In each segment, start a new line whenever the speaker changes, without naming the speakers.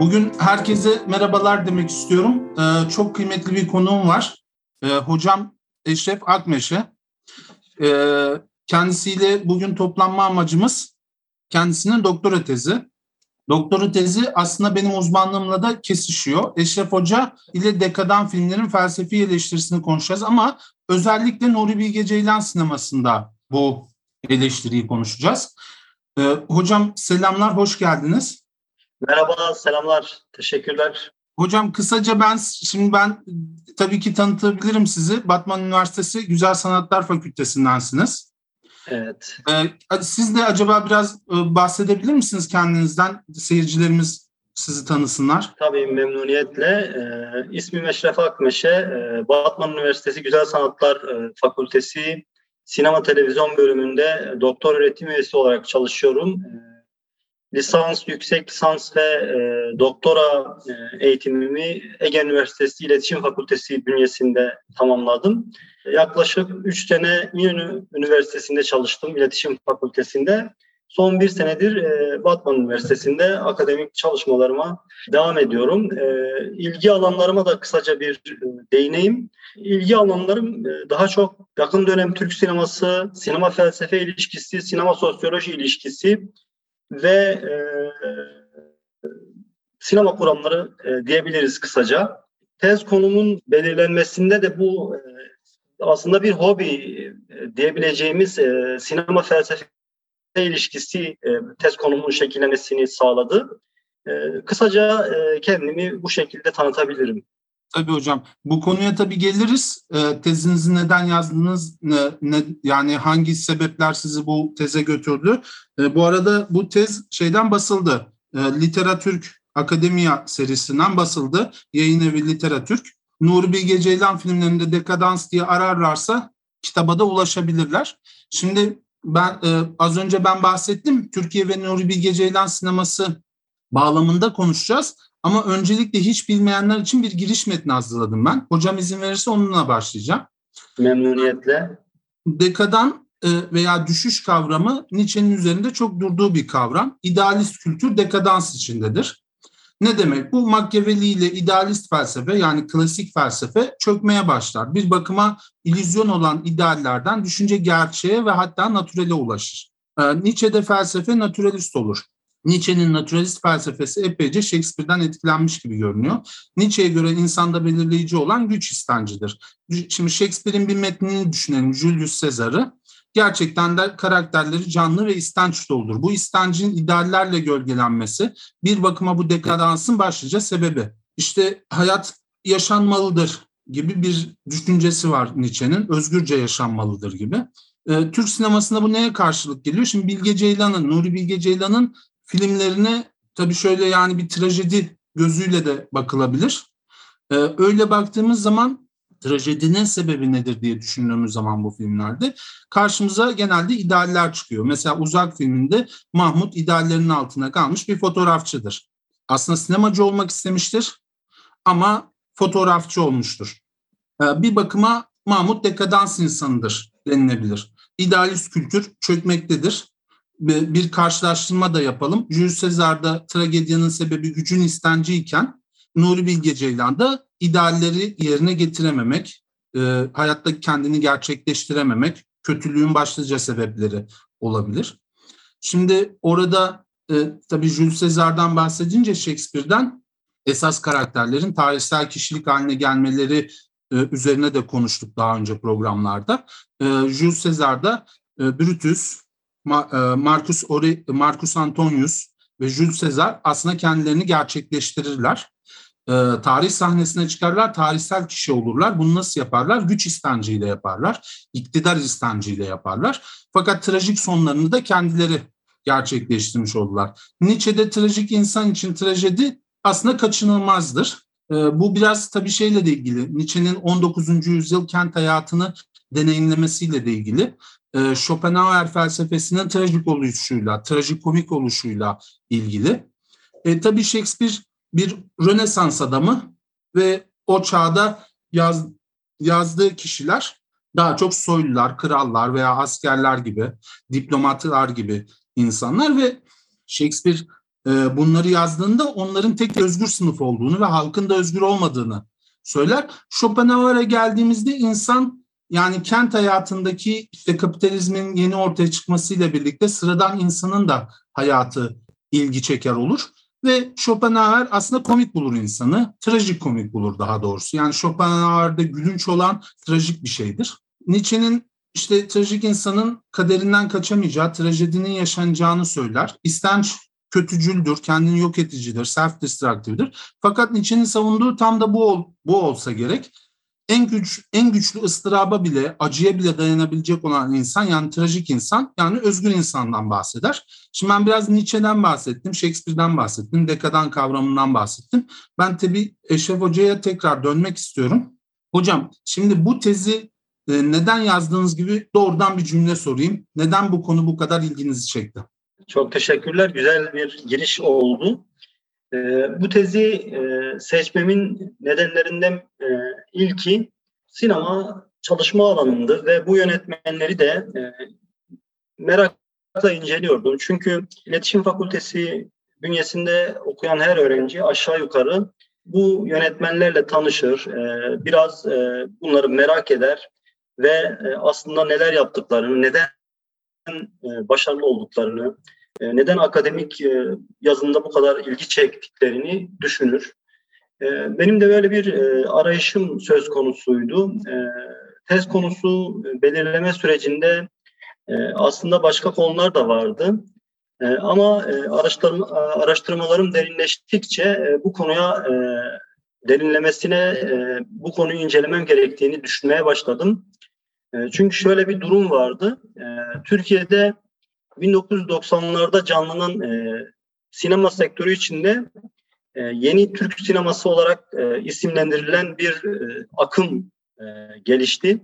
Bugün herkese merhabalar demek istiyorum. Ee, çok kıymetli bir konuğum var. Ee, hocam Eşref Akmeşe. Ee, kendisiyle bugün toplanma amacımız kendisinin doktora tezi. Doktora tezi aslında benim uzmanlığımla da kesişiyor. Eşref Hoca ile Dekadan filmlerin felsefi eleştirisini konuşacağız ama özellikle Nuri Bilge Ceylan sinemasında bu eleştiriyi konuşacağız. Ee, hocam selamlar, hoş geldiniz.
Merhaba, selamlar, teşekkürler.
Hocam kısaca ben şimdi ben tabii ki tanıtabilirim sizi. Batman Üniversitesi Güzel Sanatlar Fakültesindensiniz.
Evet.
Ee, siz de acaba biraz e, bahsedebilir misiniz kendinizden? Seyircilerimiz sizi tanısınlar.
Tabii memnuniyetle. Ee, ismim Eşref Akmeşe. Ee, Batman Üniversitesi Güzel Sanatlar e, Fakültesi Sinema Televizyon bölümünde doktor öğretim üyesi olarak çalışıyorum. Ee, lisans, yüksek lisans ve e, doktora e, eğitimimi Ege Üniversitesi İletişim Fakültesi bünyesinde tamamladım. Yaklaşık 3 sene İnönü Üniversitesi'nde çalıştım, İletişim Fakültesi'nde. Son bir senedir e, Batman Üniversitesi'nde akademik çalışmalarıma devam ediyorum. E, ilgi alanlarıma da kısaca bir e, değineyim. İlgi alanlarım e, daha çok yakın dönem Türk sineması, sinema felsefe ilişkisi, sinema sosyoloji ilişkisi, ve e, sinema kuramları e, diyebiliriz kısaca. Tez konumun belirlenmesinde de bu e, aslında bir hobi e, diyebileceğimiz e, sinema felsefe ilişkisi e, tez konumunun şekillenmesini sağladı. E, kısaca e, kendimi bu şekilde tanıtabilirim.
Tabii hocam. Bu konuya tabii geliriz. E, tezinizi neden yazdınız? Ne, ne, yani hangi sebepler sizi bu teze götürdü? E, bu arada bu tez şeyden basıldı. E, Literatürk Akademiya serisinden basıldı. Yayın evi Literatürk. Nuri Bilge Ceylan filmlerinde dekadans diye ararlarsa kitaba da ulaşabilirler. Şimdi ben e, az önce ben bahsettim. Türkiye ve Nuri Bilge Ceylan sineması bağlamında konuşacağız. Ama öncelikle hiç bilmeyenler için bir giriş metni hazırladım ben. Hocam izin verirse onunla başlayacağım.
Memnuniyetle.
Dekadan e, veya düşüş kavramı Nietzsche'nin üzerinde çok durduğu bir kavram. İdealist kültür dekadans içindedir. Ne demek? Bu Machiavelli ile idealist felsefe yani klasik felsefe çökmeye başlar. Bir bakıma illüzyon olan ideallerden düşünce gerçeğe ve hatta natürele ulaşır. E, Nietzsche'de felsefe naturalist olur. Nietzsche'nin naturalist felsefesi epeyce Shakespeare'den etkilenmiş gibi görünüyor. Nietzsche'ye göre insanda belirleyici olan güç istencidir. Şimdi Shakespeare'in bir metnini düşünelim, Julius Caesar'ı. Gerçekten de karakterleri canlı ve istenç doludur. Bu istencin ideallerle gölgelenmesi bir bakıma bu dekadansın başlıca sebebi. İşte hayat yaşanmalıdır gibi bir düşüncesi var Nietzsche'nin. Özgürce yaşanmalıdır gibi. Ee, Türk sinemasında bu neye karşılık geliyor? Şimdi Bilge Ceylan'ın, Nuri Bilge Ceylan'ın filmlerine tabii şöyle yani bir trajedi gözüyle de bakılabilir. Ee, öyle baktığımız zaman trajedinin sebebi nedir diye düşündüğümüz zaman bu filmlerde karşımıza genelde idealler çıkıyor. Mesela Uzak filminde Mahmut ideallerinin altına kalmış bir fotoğrafçıdır. Aslında sinemacı olmak istemiştir ama fotoğrafçı olmuştur. Ee, bir bakıma Mahmut dekadans insanıdır denilebilir. İdealist kültür çökmektedir bir karşılaştırma da yapalım. Jules Caesar'da tragedyanın sebebi gücün istenciyken Nuri Bilge Ceylan'da idealleri yerine getirememek, e, hayatta kendini gerçekleştirememek, kötülüğün başlıca sebepleri olabilir. Şimdi orada e, tabii Jules Caesar'dan bahsedince Shakespeare'den esas karakterlerin tarihsel kişilik haline gelmeleri e, üzerine de konuştuk daha önce programlarda. E, Jules Caesar'da Brutus, Marcus, Ori, Marcus Antonius ve Jules Caesar aslında kendilerini gerçekleştirirler. E, tarih sahnesine çıkarlar, tarihsel kişi olurlar. Bunu nasıl yaparlar? Güç istenciyle yaparlar, iktidar istenciyle yaparlar. Fakat trajik sonlarını da kendileri gerçekleştirmiş oldular. Nietzsche'de trajik insan için trajedi aslında kaçınılmazdır. E, bu biraz tabii şeyle de ilgili. Nietzsche'nin 19. yüzyıl kent hayatını deneyimlemesiyle de ilgili e, Schopenhauer felsefesinin trajik oluşuyla, trajikomik oluşuyla ilgili. E, tabii Shakespeare bir Rönesans adamı ve o çağda yaz, yazdığı kişiler daha çok soylular, krallar veya askerler gibi, diplomatlar gibi insanlar ve Shakespeare e, bunları yazdığında onların tek özgür sınıf olduğunu ve halkın da özgür olmadığını söyler. Schopenhauer'a geldiğimizde insan yani kent hayatındaki işte kapitalizmin yeni ortaya çıkmasıyla birlikte sıradan insanın da hayatı ilgi çeker olur. Ve Schopenhauer aslında komik bulur insanı, trajik komik bulur daha doğrusu. Yani Schopenhauer'de gülünç olan trajik bir şeydir. Nietzsche'nin işte trajik insanın kaderinden kaçamayacağı, trajedinin yaşanacağını söyler. İstenç kötücüldür, kendini yok edicidir, self-destructive'dir. Fakat Nietzsche'nin savunduğu tam da bu, ol, bu olsa gerek. En güç en güçlü ıstıraba bile, acıya bile dayanabilecek olan insan yani trajik insan yani özgür insandan bahseder. Şimdi ben biraz Nietzsche'den bahsettim, Shakespeare'den bahsettim, dekadan kavramından bahsettim. Ben tabii Eşref Hoca'ya tekrar dönmek istiyorum. Hocam şimdi bu tezi e, neden yazdığınız gibi doğrudan bir cümle sorayım. Neden bu konu bu kadar ilginizi çekti?
Çok teşekkürler. Güzel bir giriş oldu. E, bu tezi e, seçmemin nedenlerinden e, ilki sinema çalışma alanımdı ve bu yönetmenleri de e, merakla inceliyordum. Çünkü iletişim fakültesi bünyesinde okuyan her öğrenci aşağı yukarı bu yönetmenlerle tanışır, e, biraz e, bunları merak eder ve e, aslında neler yaptıklarını, neden e, başarılı olduklarını, neden akademik e, yazında bu kadar ilgi çektiklerini düşünür. Benim de böyle bir arayışım söz konusuydu. Tez konusu belirleme sürecinde aslında başka konular da vardı. Ama araştırma, araştırmalarım derinleştikçe bu konuya derinlemesine bu konuyu incelemem gerektiğini düşünmeye başladım. Çünkü şöyle bir durum vardı. Türkiye'de 1990'larda canlanan e, sinema sektörü içinde e, yeni Türk sineması olarak e, isimlendirilen bir e, akım e, gelişti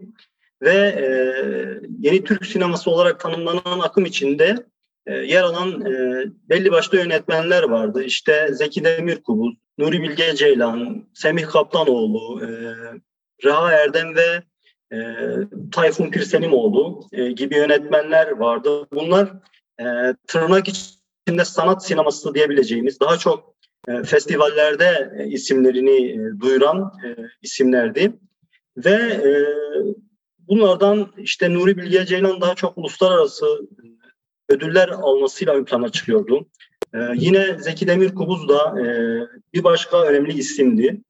ve e, yeni Türk sineması olarak tanımlanan akım içinde e, yer alan e, belli başlı yönetmenler vardı. İşte Zeki Demirkubuz, Nuri Bilge Ceylan, Semih Kaplanoğlu, e, Reha Erdem ve e, Tayfun Pirselimoğlu e, gibi yönetmenler vardı. Bunlar e, tırnak içinde sanat sineması diyebileceğimiz daha çok e, festivallerde e, isimlerini e, duyuran e, isimlerdi. Ve e, bunlardan işte Nuri Bilge Ceylan daha çok uluslararası e, ödüller almasıyla ön plana çıkıyordu. Ee, yine Zeki Demirkubuz da e, bir başka önemli isimdi.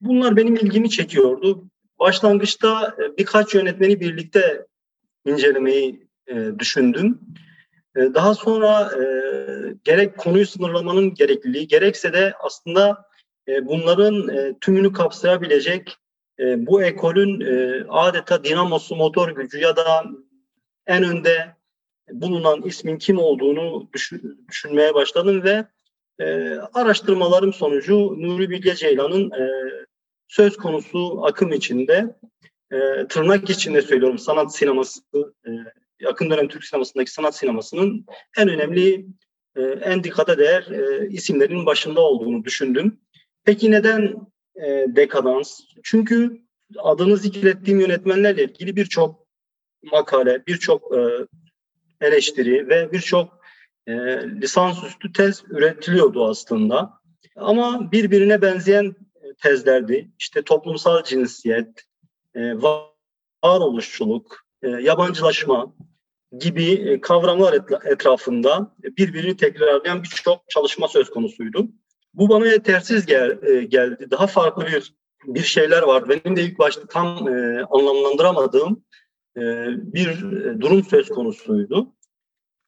Bunlar benim ilgimi çekiyordu. Başlangıçta e, birkaç yönetmeni birlikte incelemeyi e, düşündüm. E, daha sonra gerek konuyu sınırlamanın gerekliliği, gerekse de aslında bunların tümünü kapsayabilecek bu ekolün adeta dinamosu, motor gücü ya da en önde bulunan ismin kim olduğunu düşün, düşünmeye başladım ve araştırmalarım sonucu Nuri Bilge Ceylan'ın söz konusu akım içinde e, tırnak içinde söylüyorum sanat sineması e, yakın dönem Türk sinemasındaki sanat sinemasının en önemli e, en dikkate değer e, isimlerin başında olduğunu düşündüm. Peki neden e, dekadans? Çünkü adını zikrettiğim yönetmenlerle ilgili birçok makale, birçok e, eleştiri ve birçok e, lisansüstü tez üretiliyordu aslında. Ama birbirine benzeyen tezlerdi. İşte toplumsal cinsiyet, e, varoluşçuluk, e, yabancılaşma gibi e, kavramlar etrafında birbirini tekrarlayan birçok çalışma söz konusuydu. Bu bana yetersiz gel, geldi. Daha farklı bir bir şeyler vardı. Benim de ilk başta tam e, anlamlandıramadığım e, bir durum söz konusuydu.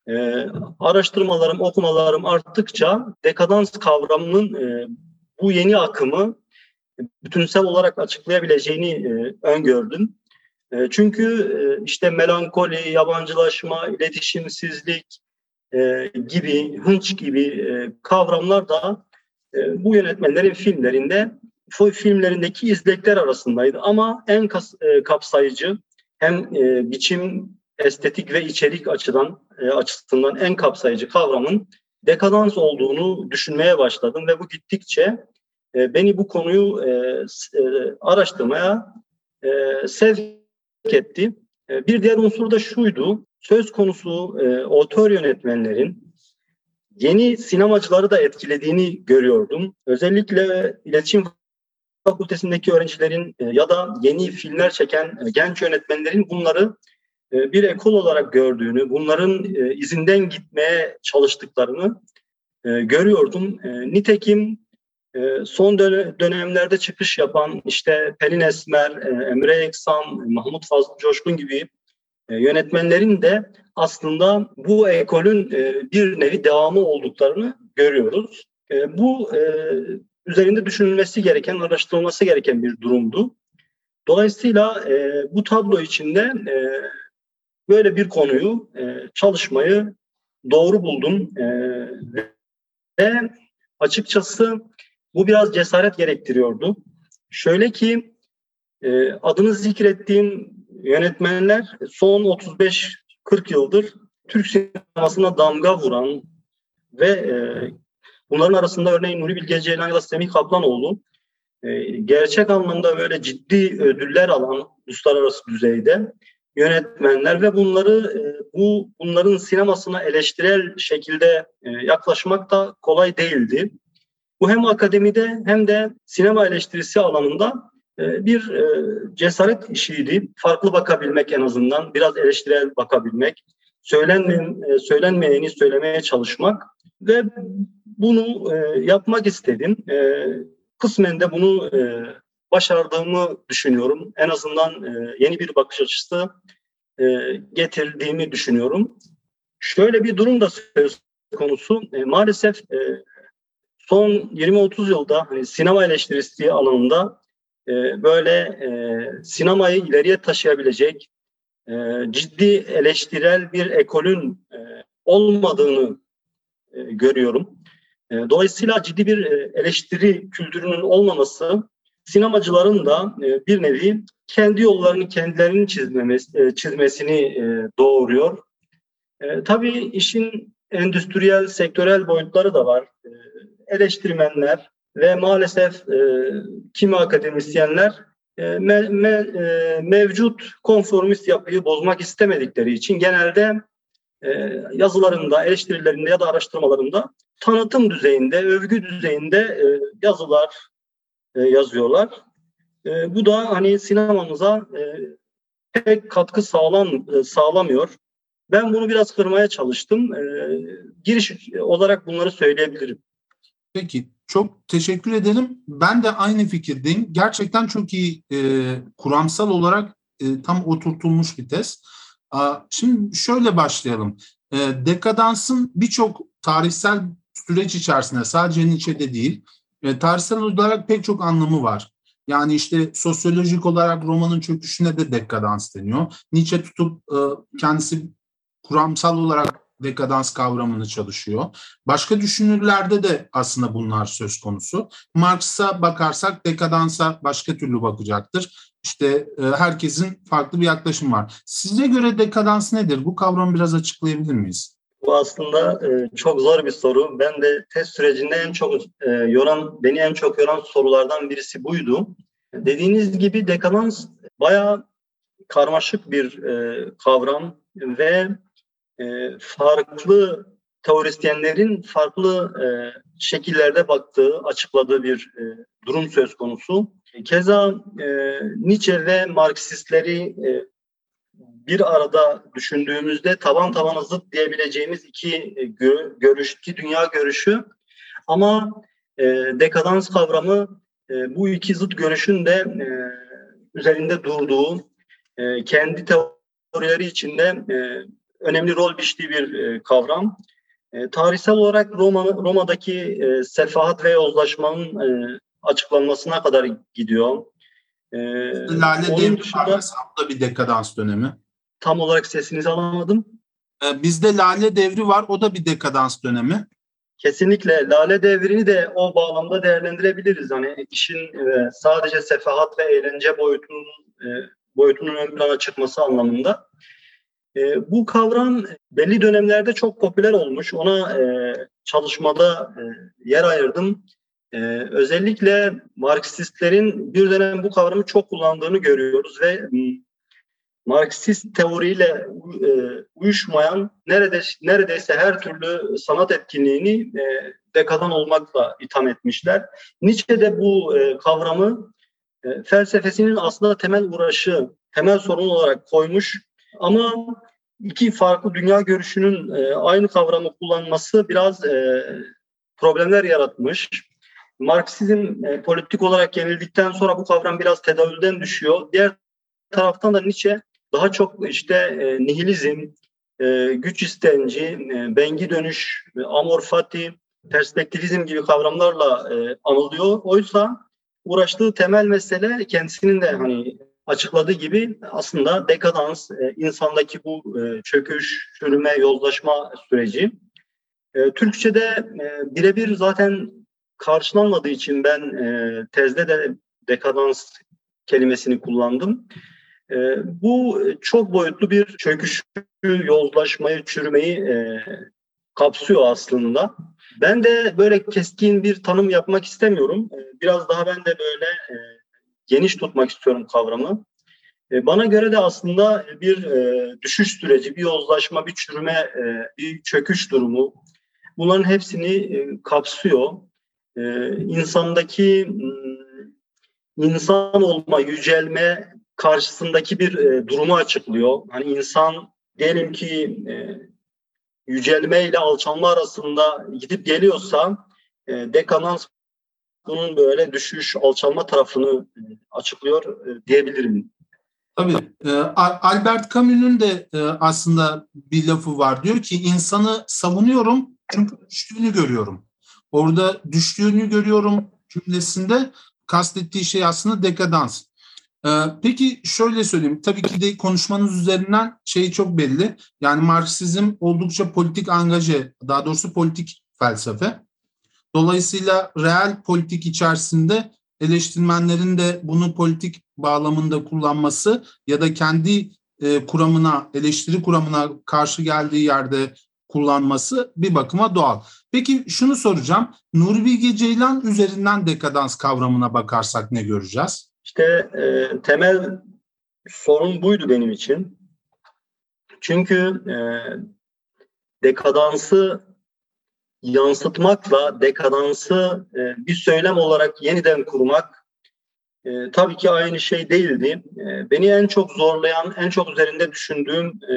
E, araştırmalarım, okumalarım arttıkça dekadans kavramının e, bu yeni akımı bütünsel olarak açıklayabileceğini e, öngördüm. E, çünkü e, işte melankoli, yabancılaşma, iletişimsizlik e, gibi, hınç gibi e, kavramlar da e, bu yönetmenlerin filmlerinde filmlerindeki izlekler arasındaydı. Ama en kas, e, kapsayıcı hem e, biçim, estetik ve içerik açıdan e, açısından en kapsayıcı kavramın dekadans olduğunu düşünmeye başladım ve bu gittikçe e, beni bu konuyu e, e, araştırmaya e, sevk etti. Bir diğer unsur da şuydu, söz konusu e, otör yönetmenlerin yeni sinemacıları da etkilediğini görüyordum. Özellikle iletişim fakültesindeki öğrencilerin ya da yeni filmler çeken genç yönetmenlerin bunları bir ekol olarak gördüğünü, bunların izinden gitmeye çalıştıklarını görüyordum. Nitekim son dönemlerde çıkış yapan işte Pelin Esmer, Emre Eksan, Mahmut Fazıl Coşkun gibi yönetmenlerin de aslında bu ekolün bir nevi devamı olduklarını görüyoruz. Bu üzerinde düşünülmesi gereken, araştırılması gereken bir durumdu. Dolayısıyla e, bu tablo içinde e, böyle bir konuyu e, çalışmayı doğru buldum e, ve açıkçası bu biraz cesaret gerektiriyordu. Şöyle ki e, adını zikrettiğim yönetmenler son 35-40 yıldır Türk sinemasına damga vuran ve e, Bunların arasında örneğin Nuri Bilge Ceylan ya da Semih Kaplanoğlu e, gerçek anlamda böyle ciddi ödüller alan uluslararası düzeyde yönetmenler ve bunları e, bu bunların sinemasına eleştirel şekilde e, yaklaşmak da kolay değildi. Bu hem akademide hem de sinema eleştirisi alanında bir cesaret işiydi. Farklı bakabilmek en azından, biraz eleştirel bakabilmek, söylenmeyen, söylenmeyeni söylemeye çalışmak ve bunu e, yapmak istedim. E, kısmen de bunu e, başardığımı düşünüyorum. En azından e, yeni bir bakış açısı e, getirdiğimi düşünüyorum. Şöyle bir durum da söz konusu. E, maalesef e, son 20-30 yılda hani sinema eleştirisi alanında e, böyle e, sinemayı ileriye taşıyabilecek e, ciddi eleştirel bir ekolün e, olmadığını e, görüyorum. E, dolayısıyla ciddi bir e, eleştiri kültürünün olmaması sinemacıların da e, bir nevi kendi yollarını kendilerinin çizmemesi, çizmesini doğuruyor. Tabii işin endüstriyel, sektörel boyutları da var. Eleştirmenler ve maalesef kimi akademisyenler me, me, mevcut konformist yapıyı bozmak istemedikleri için genelde yazılarında, eleştirilerinde ya da araştırmalarında tanıtım düzeyinde, övgü düzeyinde e, yazılar e, yazıyorlar. E, bu da hani sinemamıza e, pek katkı sağlam e, sağlamıyor. Ben bunu biraz kırmaya çalıştım. E, giriş olarak bunları söyleyebilirim.
Peki, çok teşekkür ederim. Ben de aynı fikirdeyim. Gerçekten çok iyi e, kuramsal olarak e, tam oturtulmuş bir test. Şimdi şöyle başlayalım. E, dekadansın birçok tarihsel süreç içerisinde sadece Nietzsche'de değil, e, tarihsel olarak pek çok anlamı var. Yani işte sosyolojik olarak romanın çöküşüne de dekadans deniyor. Nietzsche tutup e, kendisi kuramsal olarak dekadans kavramını çalışıyor. Başka düşünürlerde de aslında bunlar söz konusu. Marx'a bakarsak dekadansa başka türlü bakacaktır. İşte e, herkesin farklı bir yaklaşım var. Size göre dekadans nedir? Bu kavramı biraz açıklayabilir miyiz?
Bu aslında e, çok zor bir soru. Ben de test sürecinde en çok e, yoran, beni en çok yoran sorulardan birisi buydu. Dediğiniz gibi dekadans bayağı karmaşık bir kavram ve e, farklı teorisyenlerin farklı e, şekillerde baktığı, açıkladığı bir e, durum söz konusu. Keza e, Nietzsche ve Marksistleri e, bir arada düşündüğümüzde taban tabana zıt diyebileceğimiz iki e, görüş, iki dünya görüşü ama e, dekadans kavramı e, bu iki zıt görüşün de e, üzerinde durduğu, e, kendi teorileri içinde e, önemli rol biçtiği bir e, kavram. E, tarihsel olarak Roma Roma'daki e, sefahat ve yozlaşmanın e, açıklanmasına kadar gidiyor.
E, Lale dışında, da bir dekadans dönemi.
Tam olarak sesinizi alamadım.
Ee, bizde Lale Devri var. O da bir dekadans dönemi.
Kesinlikle Lale Devri'ni de o bağlamda değerlendirebiliriz. Hani işin e, sadece sefahat ve eğlence boyutunun e, boyutunun ön plana çıkması anlamında. E, bu kavram belli dönemlerde çok popüler olmuş. Ona çalışmada yer ayırdım. özellikle Marksistlerin bir dönem bu kavramı çok kullandığını görüyoruz ve Marksist teoriyle e, uyuşmayan neredeyse, neredeyse her türlü sanat etkinliğini e, dekadan olmakla itham etmişler. Nietzsche de bu e, kavramı e, felsefesinin aslında temel uğraşı, temel sorun olarak koymuş. Ama iki farklı dünya görüşünün e, aynı kavramı kullanması biraz e, problemler yaratmış. Marksizm e, politik olarak yenildikten sonra bu kavram biraz tedavülden düşüyor. Diğer taraftan da Nietzsche daha çok işte e, nihilizm, e, güç istenci, e, bengi dönüş, e, amor perspektivizm gibi kavramlarla e, anılıyor. Oysa uğraştığı temel mesele kendisinin de hani açıkladığı gibi aslında dekadans, e, insandaki bu e, çöküş, çürüme, yozlaşma süreci. E, Türkçe'de birebir zaten karşılanmadığı için ben tezde de dekadans kelimesini kullandım. Bu çok boyutlu bir çöküşü, yozlaşmayı, çürümeyi kapsıyor aslında. Ben de böyle keskin bir tanım yapmak istemiyorum. Biraz daha ben de böyle e, geniş tutmak istiyorum kavramı. E, bana göre de aslında bir e, düşüş süreci, bir yozlaşma, bir çürüme, e, bir çöküş durumu. Bunların hepsini kapsıyor. E, insandaki insan olma, yücelme karşısındaki bir durumu açıklıyor. Hani insan diyelim ki yücelme ile alçalma arasında gidip geliyorsa dekanans bunun böyle düşüş, alçalma tarafını e, açıklıyor e, diyebilirim.
Tabii. E, Albert Camus'un de aslında bir lafı var. Diyor ki insanı savunuyorum çünkü düştüğünü görüyorum. Orada düştüğünü görüyorum cümlesinde kastettiği şey aslında dekadans. Peki şöyle söyleyeyim. Tabii ki de konuşmanız üzerinden şey çok belli. Yani Marksizm oldukça politik angaje, daha doğrusu politik felsefe. Dolayısıyla reel politik içerisinde eleştirmenlerin de bunu politik bağlamında kullanması ya da kendi e, kuramına, eleştiri kuramına karşı geldiği yerde kullanması bir bakıma doğal. Peki şunu soracağım. Nuri Bilge Ceylan üzerinden dekadans kavramına bakarsak ne göreceğiz?
İşte e, temel sorun buydu benim için. Çünkü e, dekadansı yansıtmakla dekadansı e, bir söylem olarak yeniden kurmak e, tabii ki aynı şey değildi. E, beni en çok zorlayan, en çok üzerinde düşündüğüm e,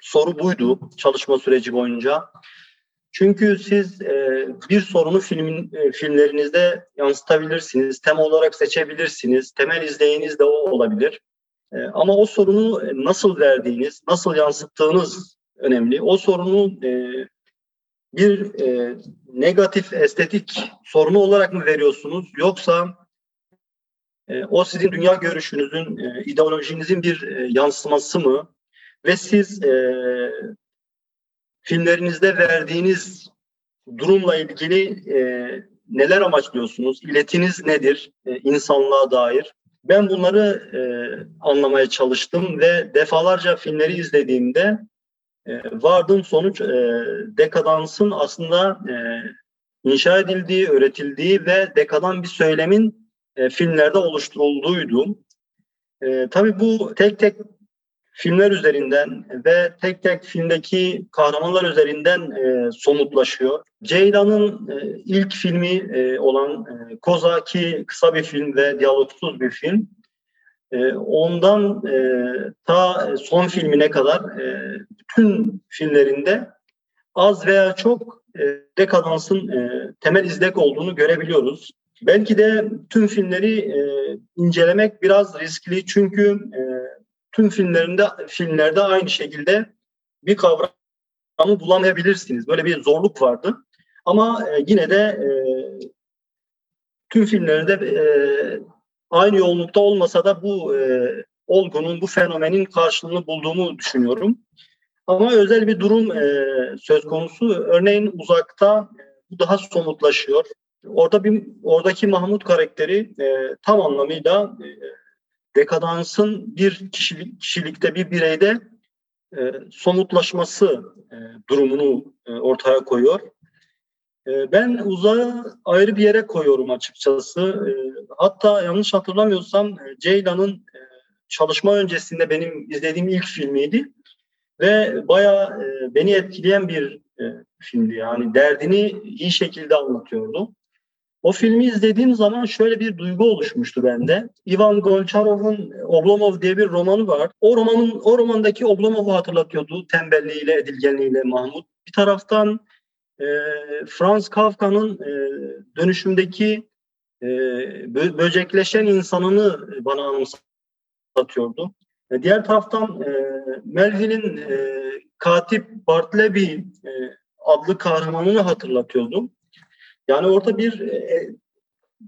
soru buydu çalışma süreci boyunca. Çünkü siz e, bir sorunu filmin e, filmlerinizde yansıtabilirsiniz, tema olarak seçebilirsiniz, temel izleyiniz de o olabilir. E, ama o sorunu nasıl verdiğiniz, nasıl yansıttığınız önemli. O sorunu e, bir e, negatif estetik sorunu olarak mı veriyorsunuz yoksa e, o sizin dünya görüşünüzün, e, ideolojinizin bir e, yansıması mı? Ve siz e, filmlerinizde verdiğiniz durumla ilgili e, neler amaçlıyorsunuz? İletiniz nedir e, insanlığa dair? Ben bunları e, anlamaya çalıştım ve defalarca filmleri izlediğimde e, sonuç e, dekadansın aslında e, inşa edildiği, öğretildiği ve dekadan bir söylemin e, filmlerde oluşturulduğuydu. E, tabii bu tek tek filmler üzerinden ve tek tek filmdeki kahramanlar üzerinden e, somutlaşıyor. Ceylan'ın e, ilk filmi e, olan e, Koza ki kısa bir film ve diyalogsuz bir film. E, ondan e, ta son filmine kadar e, bütün filmlerinde az veya çok e, dekadansın e, temel izlek olduğunu görebiliyoruz. Belki de tüm filmleri e, incelemek biraz riskli çünkü e, tüm filmlerinde filmlerde aynı şekilde bir kavramı bulamayabilirsiniz. Böyle bir zorluk vardı. Ama e, yine de e, tüm filmlerinde e, aynı yoğunlukta olmasa da bu e, olgunun, bu fenomenin karşılığını bulduğumu düşünüyorum. Ama özel bir durum e, söz konusu. Örneğin uzakta e, bu daha somutlaşıyor. Orada bir oradaki Mahmut karakteri e, tam anlamıyla e, dekadansın bir kişilik, kişilikte bir bireyde e, somutlaşması e, durumunu e, ortaya koyuyor. E, ben uzağı ayrı bir yere koyuyorum açıkçası. E, hatta yanlış hatırlamıyorsam e, Ceylan'ın e, çalışma öncesinde benim izlediğim ilk filmiydi. Ve bayağı e, beni etkileyen bir filmdi. Yani derdini iyi şekilde anlatıyordu. O filmi izlediğim zaman şöyle bir duygu oluşmuştu bende. Ivan Golcharov'un Oblomov diye bir romanı var. O romanın o romandaki Oblomov'u hatırlatıyordu tembelliğiyle, edilgenliğiyle Mahmut. Bir taraftan e, Franz Kafka'nın e, dönüşümdeki e, bö- böcekleşen insanını bana anımsatıyordu. E, diğer taraftan e, Melville'in e, katip Bartleby e, adlı kahramanını hatırlatıyordu. Yani orada bir e,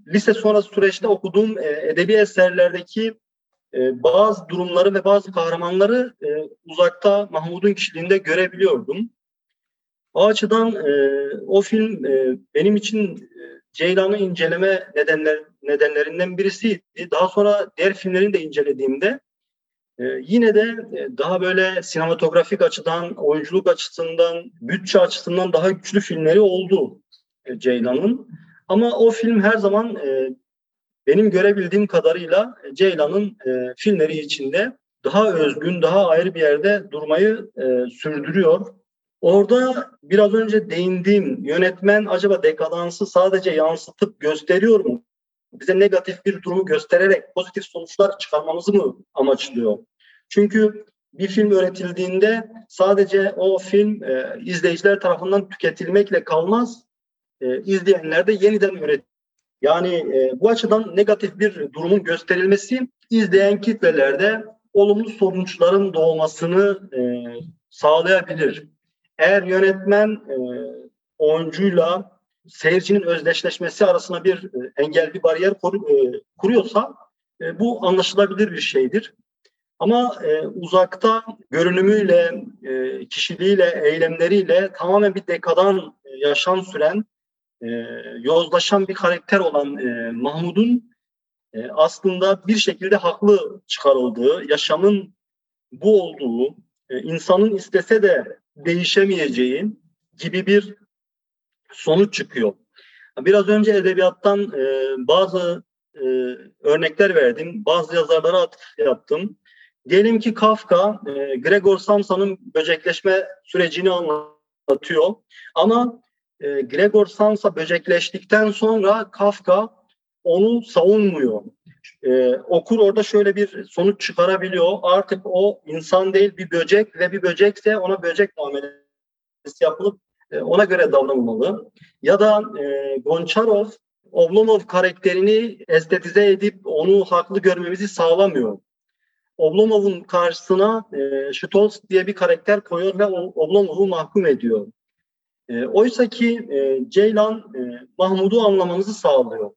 lise sonrası süreçte okuduğum e, edebi eserlerdeki e, bazı durumları ve bazı kahramanları e, uzakta Mahmud'un kişiliğinde görebiliyordum. O açıdan e, o film e, benim için e, Ceylan'ı inceleme nedenler, nedenlerinden birisiydi. Daha sonra diğer filmlerini de incelediğimde e, yine de e, daha böyle sinematografik açıdan, oyunculuk açısından, bütçe açısından daha güçlü filmleri oldu e, Ceylan'ın. Ama o film her zaman e, benim görebildiğim kadarıyla e, Ceylan'ın e, filmleri içinde daha özgün, daha ayrı bir yerde durmayı e, sürdürüyor. Orada biraz önce değindiğim yönetmen acaba dekadansı sadece yansıtıp gösteriyor mu? Bize negatif bir durumu göstererek pozitif sonuçlar çıkarmamızı mı amaçlıyor? Çünkü bir film üretildiğinde sadece o film e, izleyiciler tarafından tüketilmekle kalmaz, e, izleyenler de yeniden üret. Yani e, bu açıdan negatif bir durumun gösterilmesi izleyen kitlelerde olumlu sonuçların doğmasını e, sağlayabilir. Eğer yönetmen e, oyuncuyla seyircinin özdeşleşmesi arasında bir e, engel, bir bariyer e, kuruyorsa bu anlaşılabilir bir şeydir. Ama uzakta görünümüyle, kişiliğiyle, eylemleriyle tamamen bir dekadan yaşam süren, yozlaşan bir karakter olan Mahmud'un aslında bir şekilde haklı çıkarıldığı, yaşamın bu olduğu, insanın istese de değişemeyeceği gibi bir sonuç çıkıyor. Biraz önce edebiyattan e, bazı e, örnekler verdim. Bazı yazarlara atıf yaptım. Diyelim ki Kafka, e, Gregor Samsa'nın böcekleşme sürecini anlatıyor. Ama e, Gregor Samsa böcekleştikten sonra Kafka onu savunmuyor. E, okur orada şöyle bir sonuç çıkarabiliyor. Artık o insan değil bir böcek ve bir böcekse ona böcek muamelesi yapılıp e, ona göre davranılmalı. Ya da e, Goncharov Oblomov karakterini estetize edip onu haklı görmemizi sağlamıyor. Oblomov'un karşısına e, Stolz diye bir karakter koyuyor ve Oblomov'u mahkum ediyor. E, Oysa ki e, Ceylan e, Mahmud'u anlamamızı sağlıyor.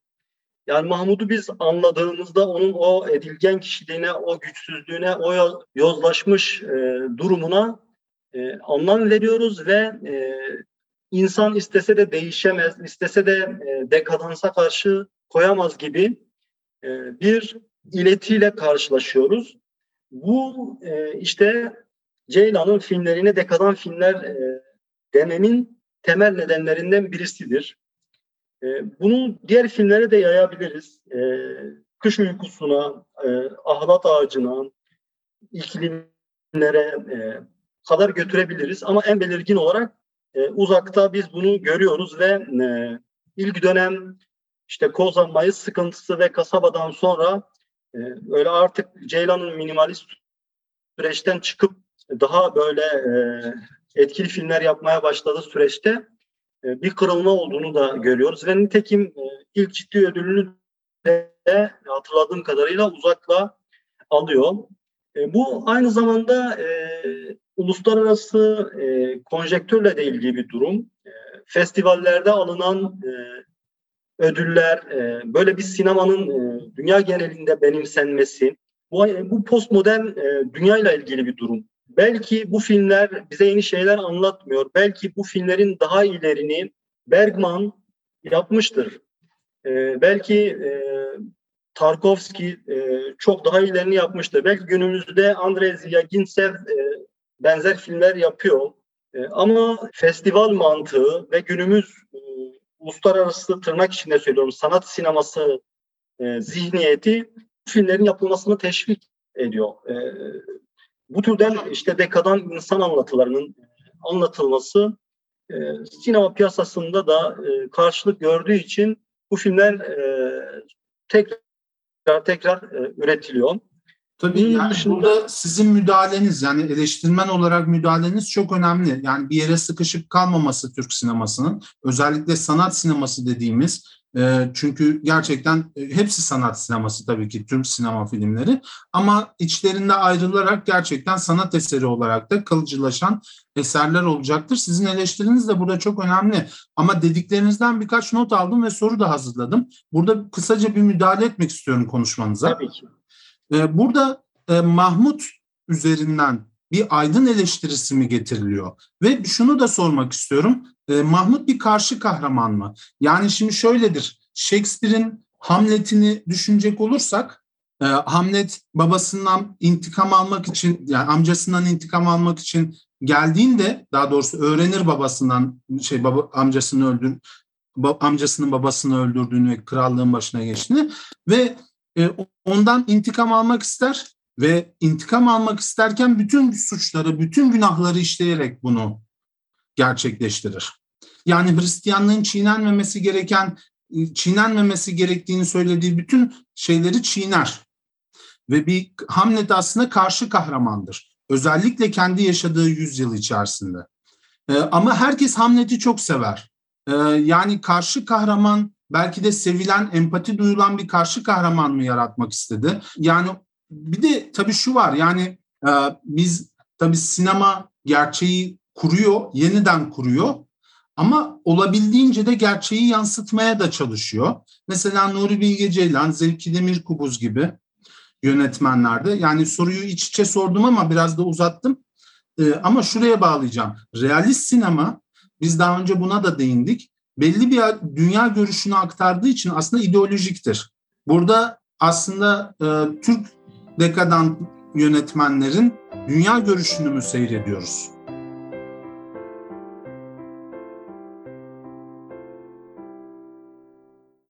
Yani Mahmud'u biz anladığımızda onun o edilgen kişiliğine, o güçsüzlüğüne, o yozlaşmış e, durumuna e, anlam veriyoruz ve e, insan istese de değişemez, istese de e, dekadansa karşı koyamaz gibi e, bir iletiyle karşılaşıyoruz. Bu e, işte Ceylan'ın filmlerine dekadan filmler e, dememin temel nedenlerinden birisidir. E, bunu diğer filmlere de yayabiliriz. E, Kış Uykusu'na, e, Ahlat Ağacı'na, iklimlere e, kadar götürebiliriz. Ama en belirgin olarak e, uzakta biz bunu görüyoruz ve e, ilk dönem işte Kozan Mayıs sıkıntısı ve kasabadan sonra e, öyle artık Ceylan'ın minimalist süreçten çıkıp daha böyle etkili filmler yapmaya başladığı süreçte bir kırılma olduğunu da görüyoruz ve nitekim e, ilk ciddi ödülünü de hatırladığım kadarıyla uzakla alıyor. E, bu aynı zamanda e, uluslararası e, konjektörle de ilgili bir durum. E, festivallerde alınan e, ödüller, e, böyle bir sinemanın e, dünya genelinde benimsenmesi, bu, bu postmodern e, dünyayla ilgili bir durum. Belki bu filmler bize yeni şeyler anlatmıyor. Belki bu filmlerin daha ilerini Bergman yapmıştır. E, belki e, Tarkovski e, çok daha ilerini yapmıştır. Belki günümüzde Andrei Zvyaginsev e, benzer filmler yapıyor. E, ama festival mantığı ve günümüz e, uluslararası tırnak içinde söylüyorum sanat sineması e, zihniyeti filmlerin yapılmasını teşvik ediyor. E, bu türden işte dekadan insan anlatılarının anlatılması e, sinema piyasasında da e, karşılık gördüğü için bu filmler e, tekrar tekrar e, üretiliyor.
Tabii yani dışında... burada sizin müdahaleniz yani eleştirmen olarak müdahaleniz çok önemli. Yani bir yere sıkışıp kalmaması Türk sinemasının özellikle sanat sineması dediğimiz e, çünkü gerçekten e, hepsi sanat sineması tabii ki Türk sinema filmleri ama içlerinde ayrılarak gerçekten sanat eseri olarak da kalıcılaşan eserler olacaktır. Sizin eleştiriniz de burada çok önemli ama dediklerinizden birkaç not aldım ve soru da hazırladım. Burada kısaca bir müdahale etmek istiyorum konuşmanıza.
Tabii ki.
Ee, burada e, Mahmut üzerinden bir aydın eleştirisi mi getiriliyor? Ve şunu da sormak istiyorum. E, Mahmut bir karşı kahraman mı? Yani şimdi şöyledir. Shakespeare'in Hamlet'ini düşünecek olursak e, Hamlet babasından intikam almak için yani amcasından intikam almak için geldiğinde daha doğrusu öğrenir babasından şey baba amcasını öldür amcasının babasını öldürdüğünü ve krallığın başına geçtiğini ve e, ondan intikam almak ister ve intikam almak isterken bütün suçları, bütün günahları işleyerek bunu gerçekleştirir. Yani Hristiyanlığın çiğnenmemesi gereken, çiğnenmemesi gerektiğini söylediği bütün şeyleri çiğner. Ve bir Hamlet aslında karşı kahramandır. Özellikle kendi yaşadığı yüzyıl içerisinde. Ee, ama herkes Hamlet'i çok sever. Ee, yani karşı kahraman belki de sevilen, empati duyulan bir karşı kahraman mı yaratmak istedi? Yani bir de tabii şu var yani e, biz tabii sinema gerçeği kuruyor, yeniden kuruyor ama olabildiğince de gerçeği yansıtmaya da çalışıyor. Mesela Nuri Bilge Ceylan, Zevki Demirkubuz gibi yönetmenlerde. Yani soruyu iç içe sordum ama biraz da uzattım. Ee, ama şuraya bağlayacağım. Realist sinema, biz daha önce buna da değindik belli bir dünya görüşünü aktardığı için aslında ideolojiktir. Burada aslında e, Türk dekadan yönetmenlerin dünya görüşünü mü seyrediyoruz?